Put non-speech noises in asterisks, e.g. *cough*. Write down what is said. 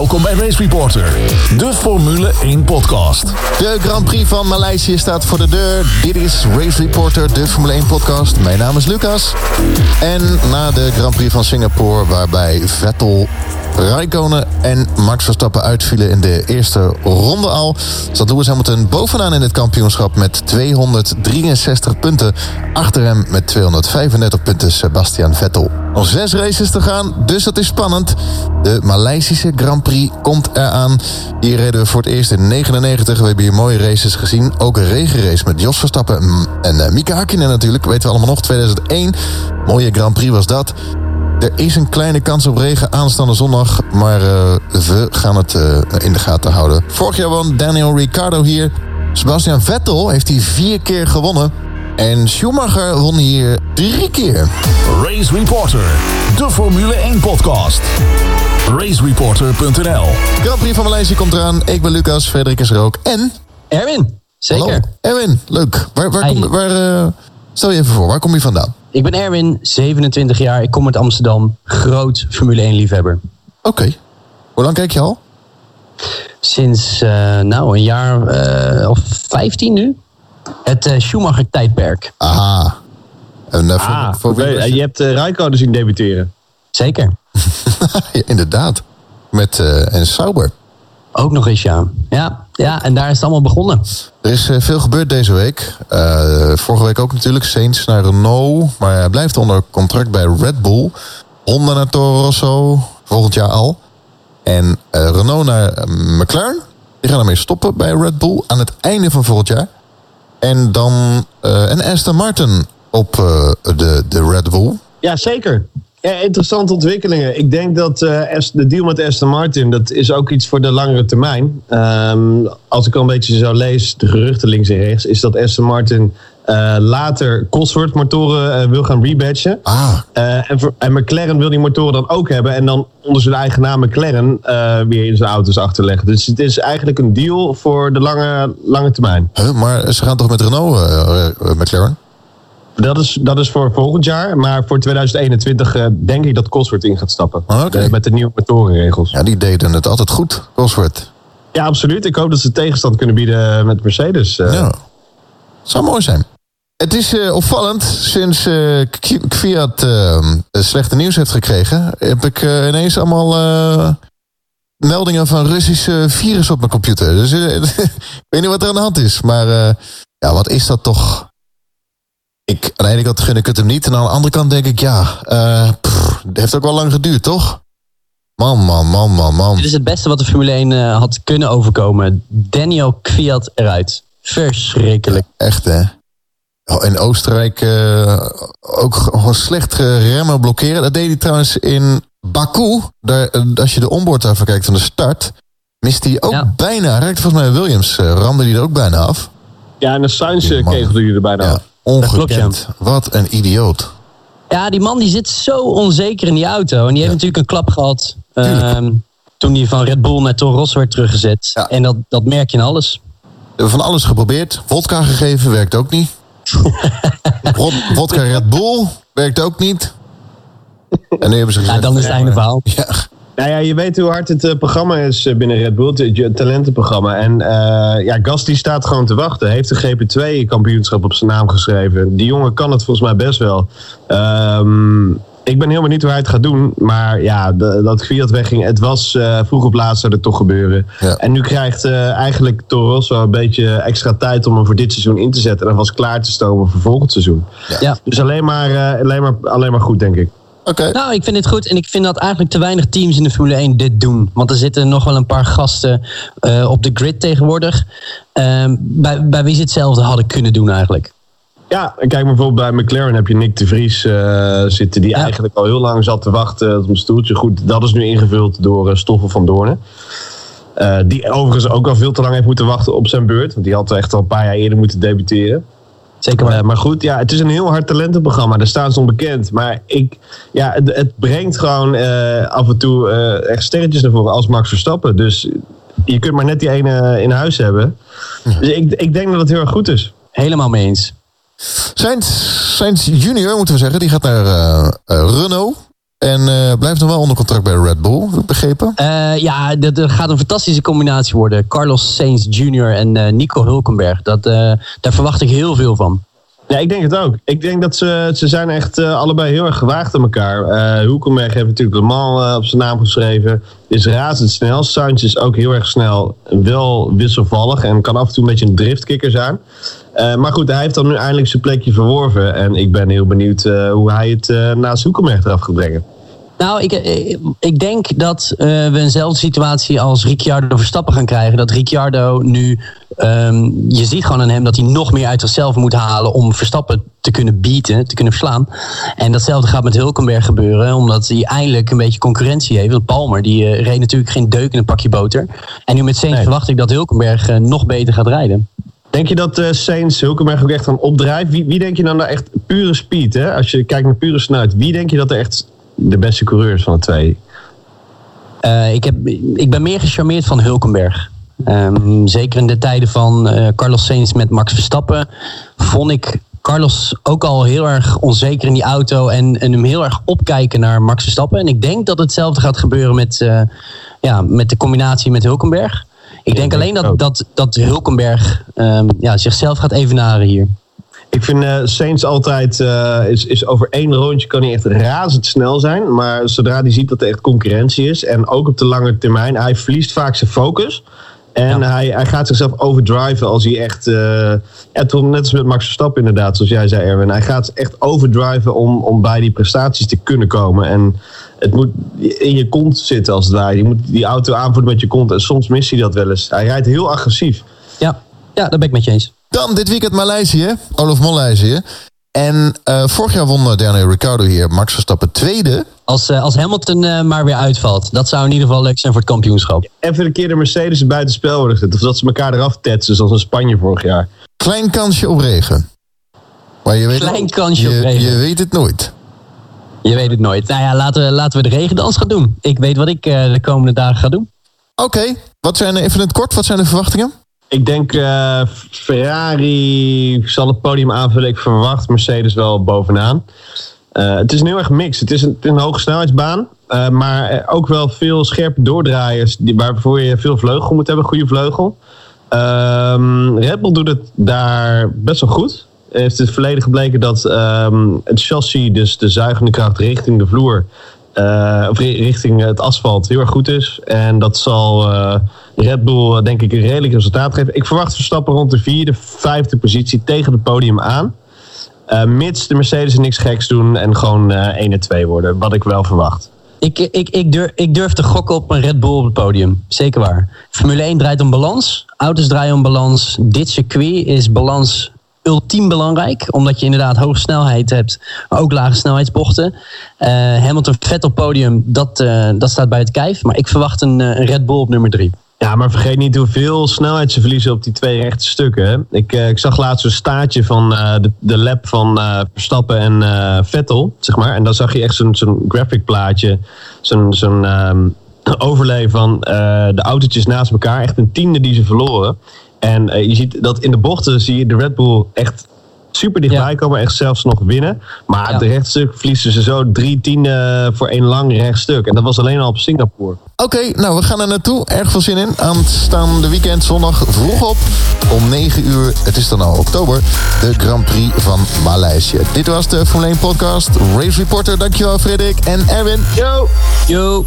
Welkom bij Race Reporter, de Formule 1 podcast. De Grand Prix van Maleisië staat voor de deur. Dit is Race Reporter, de Formule 1 podcast. Mijn naam is Lucas. En na de Grand Prix van Singapore, waarbij Vettel Raikkonen en Max Verstappen uitvielen in de eerste ronde al. Zat Lewis Hamilton bovenaan in het kampioenschap met 263 punten. Achter hem met 235 punten Sebastian Vettel. Nog zes races te gaan, dus dat is spannend. De Maleisische Grand Prix komt eraan. Hier reden we voor het eerst in 99. We hebben hier mooie races gezien. Ook een regenrace met Jos Verstappen en uh, Mika Hakkinen natuurlijk. Weten we allemaal nog, 2001. Mooie Grand Prix was dat. Er is een kleine kans op regen aanstaande zondag, maar uh, we gaan het uh, in de gaten houden. Vorig jaar won Daniel Ricciardo hier. Sebastian Vettel heeft hij vier keer gewonnen. En Schumacher won hier drie keer. Race Reporter, de Formule 1 podcast. RaceReporter.nl Grand Prix van Maleisië komt eraan. Ik ben Lucas, Frederik is er ook. En... Erwin, zeker. Hallo. Erwin, leuk. Waar, waar, kom, waar uh, stel je even voor, waar kom je vandaan? Ik ben Erwin, 27 jaar. Ik kom uit Amsterdam. Groot Formule 1 liefhebber. Oké. Okay. Hoe lang kijk je al? Sinds, uh, nou, een jaar uh, of 15 nu. Het uh, Schumacher-tijdperk. Aha. En, ah, voor, voor okay. Je hebt uh, zien debuteren. Zeker. *laughs* ja, inderdaad. Met uh, en Sauber. Ook nog eens, ja. ja. Ja, en daar is het allemaal begonnen. Er is uh, veel gebeurd deze week. Uh, vorige week ook natuurlijk. Saints naar Renault. Maar hij blijft onder contract bij Red Bull. Honda naar Toro Rosso. Volgend jaar al. En Renault naar McLaren. Die gaan ermee stoppen bij Red Bull. Aan het einde van volgend jaar. En dan... en Aston Martin op de, de Red Bull. Ja, zeker. Ja, interessante ontwikkelingen. Ik denk dat uh, de deal met Aston Martin, dat is ook iets voor de langere termijn. Um, als ik al een beetje zo lees, de geruchten links en rechts, is dat Aston Martin uh, later Cosworth motoren uh, wil gaan rebadgen. Ah. en, voor, en McLaren wil die motoren dan ook hebben en dan onder zijn eigen naam McLaren weer in zijn auto's achterleggen. Dus het is eigenlijk een deal voor de lange, lange termijn. maar ze gaan toch met Renault, McLaren? Dat is, dat is voor volgend jaar. Maar voor 2021 uh, denk ik dat Cosworth in gaat stappen. Oh, okay. uh, met de nieuwe motorenregels. Ja, die deden het altijd goed, Cosworth. Ja, absoluut. Ik hoop dat ze tegenstand kunnen bieden met Mercedes. Uh. Ja, zou mooi zijn. Het is opvallend, sinds Fiat uh, slechte nieuws heeft gekregen... heb ik ineens allemaal meldingen van Russische virus op mijn computer. Dus *laughs* ik weet niet wat er aan de hand is. Maar ja, wat is dat toch ik, aan de ene kant gun ik het hem niet. En aan de andere kant denk ik, ja, uh, pff, het heeft ook wel lang geduurd, toch? Man, man, man, man, man. Dit is het beste wat de Formule 1 uh, had kunnen overkomen. Daniel Kviat eruit. Verschrikkelijk. Ja, echt, hè? Oh, in Oostenrijk uh, ook gewoon slecht remmen blokkeren. Dat deed hij trouwens in Baku. Daar, als je de onboard even kijkt van de start... mist hij ook ja. bijna. Raakte volgens mij Williams. ramde hij er ook bijna af. Ja, en de Sainz kegelde hij er bijna ja. af. Ongekend. Wat een idioot. Ja, die man die zit zo onzeker in die auto. En die heeft natuurlijk een klap gehad uh, toen hij van Red Bull naar Toro Rosso werd teruggezet. Ja. En dat, dat merk je in alles. We hebben van alles geprobeerd. Vodka gegeven, werkt ook niet. *laughs* Vodka Red Bull werkt ook niet. En nu hebben ze gezegd... Ja, dan is het einde verhaal. Ja. Nou ja, je weet hoe hard het uh, programma is binnen Red Bull, het talentenprogramma. En uh, ja, Gasly staat gewoon te wachten. Heeft een GP2-kampioenschap op zijn naam geschreven. Die jongen kan het volgens mij best wel. Um, ik ben heel benieuwd hoe hij het gaat doen. Maar ja, de, dat Fiat wegging, het was uh, vroeg op laatst zou het toch gebeuren. Ja. En nu krijgt eigenlijk Toro Rosso een beetje extra tijd om hem voor dit seizoen in te zetten. En was klaar te stomen voor volgend seizoen. Ja. Ja. Dus alleen maar, alleen, maar, alleen maar goed, denk ik. Okay. Nou, ik vind dit goed. En ik vind dat eigenlijk te weinig teams in de Formule 1 dit doen. Want er zitten nog wel een paar gasten uh, op de grid tegenwoordig. Uh, bij, bij wie ze hetzelfde hadden kunnen doen eigenlijk. Ja, en kijk bijvoorbeeld bij McLaren heb je Nick de Vries uh, zitten... die ja. eigenlijk al heel lang zat te wachten op een stoeltje. Goed, dat is nu ingevuld door Stoffel van Doornen. Uh, die overigens ook al veel te lang heeft moeten wachten op zijn beurt. Want die had echt al een paar jaar eerder moeten debuteren. Zeker uh, maar goed, ja, het is een heel hard talentenprogramma. Daar staan ze onbekend. Maar ik, ja, het, het brengt gewoon uh, af en toe uh, echt sterretjes naar voren als Max Verstappen. Dus je kunt maar net die ene in huis hebben. Dus ik, ik denk dat het heel erg goed is. Helemaal mee eens. Sainz, Sainz junior, moeten we zeggen, die gaat naar Renault. En uh, blijft nog wel onder contract bij Red Bull, begrepen? Uh, ja, dat, gaat een fantastische combinatie worden. Carlos Sainz Jr. en uh, Nico Hulkenberg. Dat, daar verwacht ik heel veel van. Ja, ik denk het ook. Ik denk dat ze, ze zijn echt allebei heel erg gewaagd aan elkaar. Uh, Hulkenberg heeft natuurlijk Le Mans op zijn naam geschreven. Is razendsnel. Sainz is ook heel erg snel. Wel wisselvallig en kan af en toe een beetje een driftkikker zijn. maar goed, hij heeft dan nu eindelijk zijn plekje verworven. En ik ben heel benieuwd hoe hij het naast Hulkenberg eraf gaat brengen. Nou, ik, eh, ik denk dat uh, we eenzelfde situatie als Ricciardo Verstappen gaan krijgen. Dat Ricciardo nu, um, je ziet gewoon aan hem dat hij nog meer uit zichzelf moet halen om Verstappen te kunnen beaten, te kunnen verslaan. En datzelfde gaat met Hulkenberg gebeuren, omdat hij eindelijk een beetje concurrentie heeft. Want Palmer, die uh, reed natuurlijk geen deuk in een pakje boter. En nu met Sainz nee. verwacht ik dat Hulkenberg uh, nog beter gaat rijden. Denk je dat uh, Sainz Hulkenberg ook echt aan opdrijft? Wie, wie denk je dan nou echt pure speed, hè? Als je kijkt naar pure snelheid, wie denk je dat er echt de beste coureurs van de twee? Uh, ik, heb, ik ben meer gecharmeerd van Hulkenberg. Um, zeker in de tijden van uh, Carlos Sainz met Max Verstappen vond ik Carlos ook al heel erg onzeker in die auto en, en hem heel erg opkijken naar Max Verstappen. En ik denk dat hetzelfde gaat gebeuren met, uh, ja, met de combinatie met Hulkenberg. Ik denk alleen dat, dat, dat Hulkenberg um, ja, zichzelf gaat evenaren hier. Ik vind uh, Saints altijd, uh, is, is over één rondje kan hij echt razendsnel zijn. Maar zodra hij ziet dat er echt concurrentie is, en ook op de lange termijn, hij verliest vaak zijn focus. En hij, hij gaat zichzelf overdriven als hij echt. Uh, ja, net als met Max Verstappen, inderdaad, zoals jij zei, Erwin. Hij gaat echt overdriven om, om bij die prestaties te kunnen komen. En het moet in je kont zitten als het ware. Je moet die auto aanvoeren met je kont. En soms mist hij dat wel eens. Hij rijdt heel agressief. Ja, ja daar ben ik met je eens. Dan dit weekend Maleisië, Olaf Maleisië. En uh, vorig jaar won Daniel Ricciardo hier, Max Verstappen tweede. Als, uh, als Hamilton uh, maar weer uitvalt. Dat zou in ieder geval leuk zijn voor het kampioenschap. Even een keer de Mercedes buiten spel worden gezet. Of dat ze elkaar eraf tetsen, zoals in Spanje vorig jaar. Klein kansje op regen. Maar je weet Klein kansje je, op regen. Je weet het nooit. Je weet het nooit. Nou ja, laten we, laten we de regendans gaan doen. Ik weet wat ik de komende dagen ga doen. Oké, okay. wat zijn even in het kort, wat zijn de verwachtingen? Ik denk uh, Ferrari zal het podium aanvullen. Ik verwacht Mercedes wel bovenaan. Uh, het is een heel erg mix. Het is een, een hoge snelheidsbaan. Uh, maar ook wel veel scherpe doordraaiers. Die, waarvoor je veel vleugel moet hebben. Goede vleugel. Um, Red Bull doet het daar best wel goed. Heeft het verleden gebleken dat um, het chassis, dus de zuigende kracht richting de vloer, uh, of richting het asfalt heel erg goed is. En dat zal uh, Red Bull uh, denk ik een redelijk resultaat geven. Ik verwacht Verstappen rond de vierde, vijfde positie tegen het podium aan. mits de Mercedes niks geks doen en gewoon 1 en 2 worden. Wat ik wel verwacht. Ik, ik, ik, durf, ik durf te gokken op een Red Bull op het podium. Zeker waar. Formule 1 draait om balans. Auto's draaien om balans. Dit circuit is balans ultiem belangrijk. Omdat je inderdaad hoge snelheid hebt, maar ook lage snelheidsbochten. Uh, Hamilton Vettel podium, dat, uh, dat staat bij het kijf. Maar ik verwacht een, een, Red Bull op nummer drie. Ja, maar vergeet niet hoeveel snelheid ze verliezen op die twee rechte stukken. Ik, uh, ik zag laatst een staartje van de, de lab van Verstappen en Vettel, zeg maar. En dan zag je echt zo'n zo'n graphic plaatje, zo'n zo'n um, overlay van de autootjes naast elkaar. Echt een tiende die ze verloren. En uh, je ziet dat in de bochten zie je de Red Bull echt super dichtbij ja. komen. Echt zelfs nog winnen. Maar ja. de rechtstuk verliezen ze zo drie tienden voor één lang rechtstuk. En dat was alleen al op Singapore. Oké, okay, nou we gaan er naartoe. Erg veel zin in. Aanstaande weekend zondag vroeg op. Om 9 uur, het is dan al oktober, de Grand Prix van Maleisië. Dit was de Formule 1 podcast. Race Reporter, dankjewel Frederik en Erwin. Yo! Yo!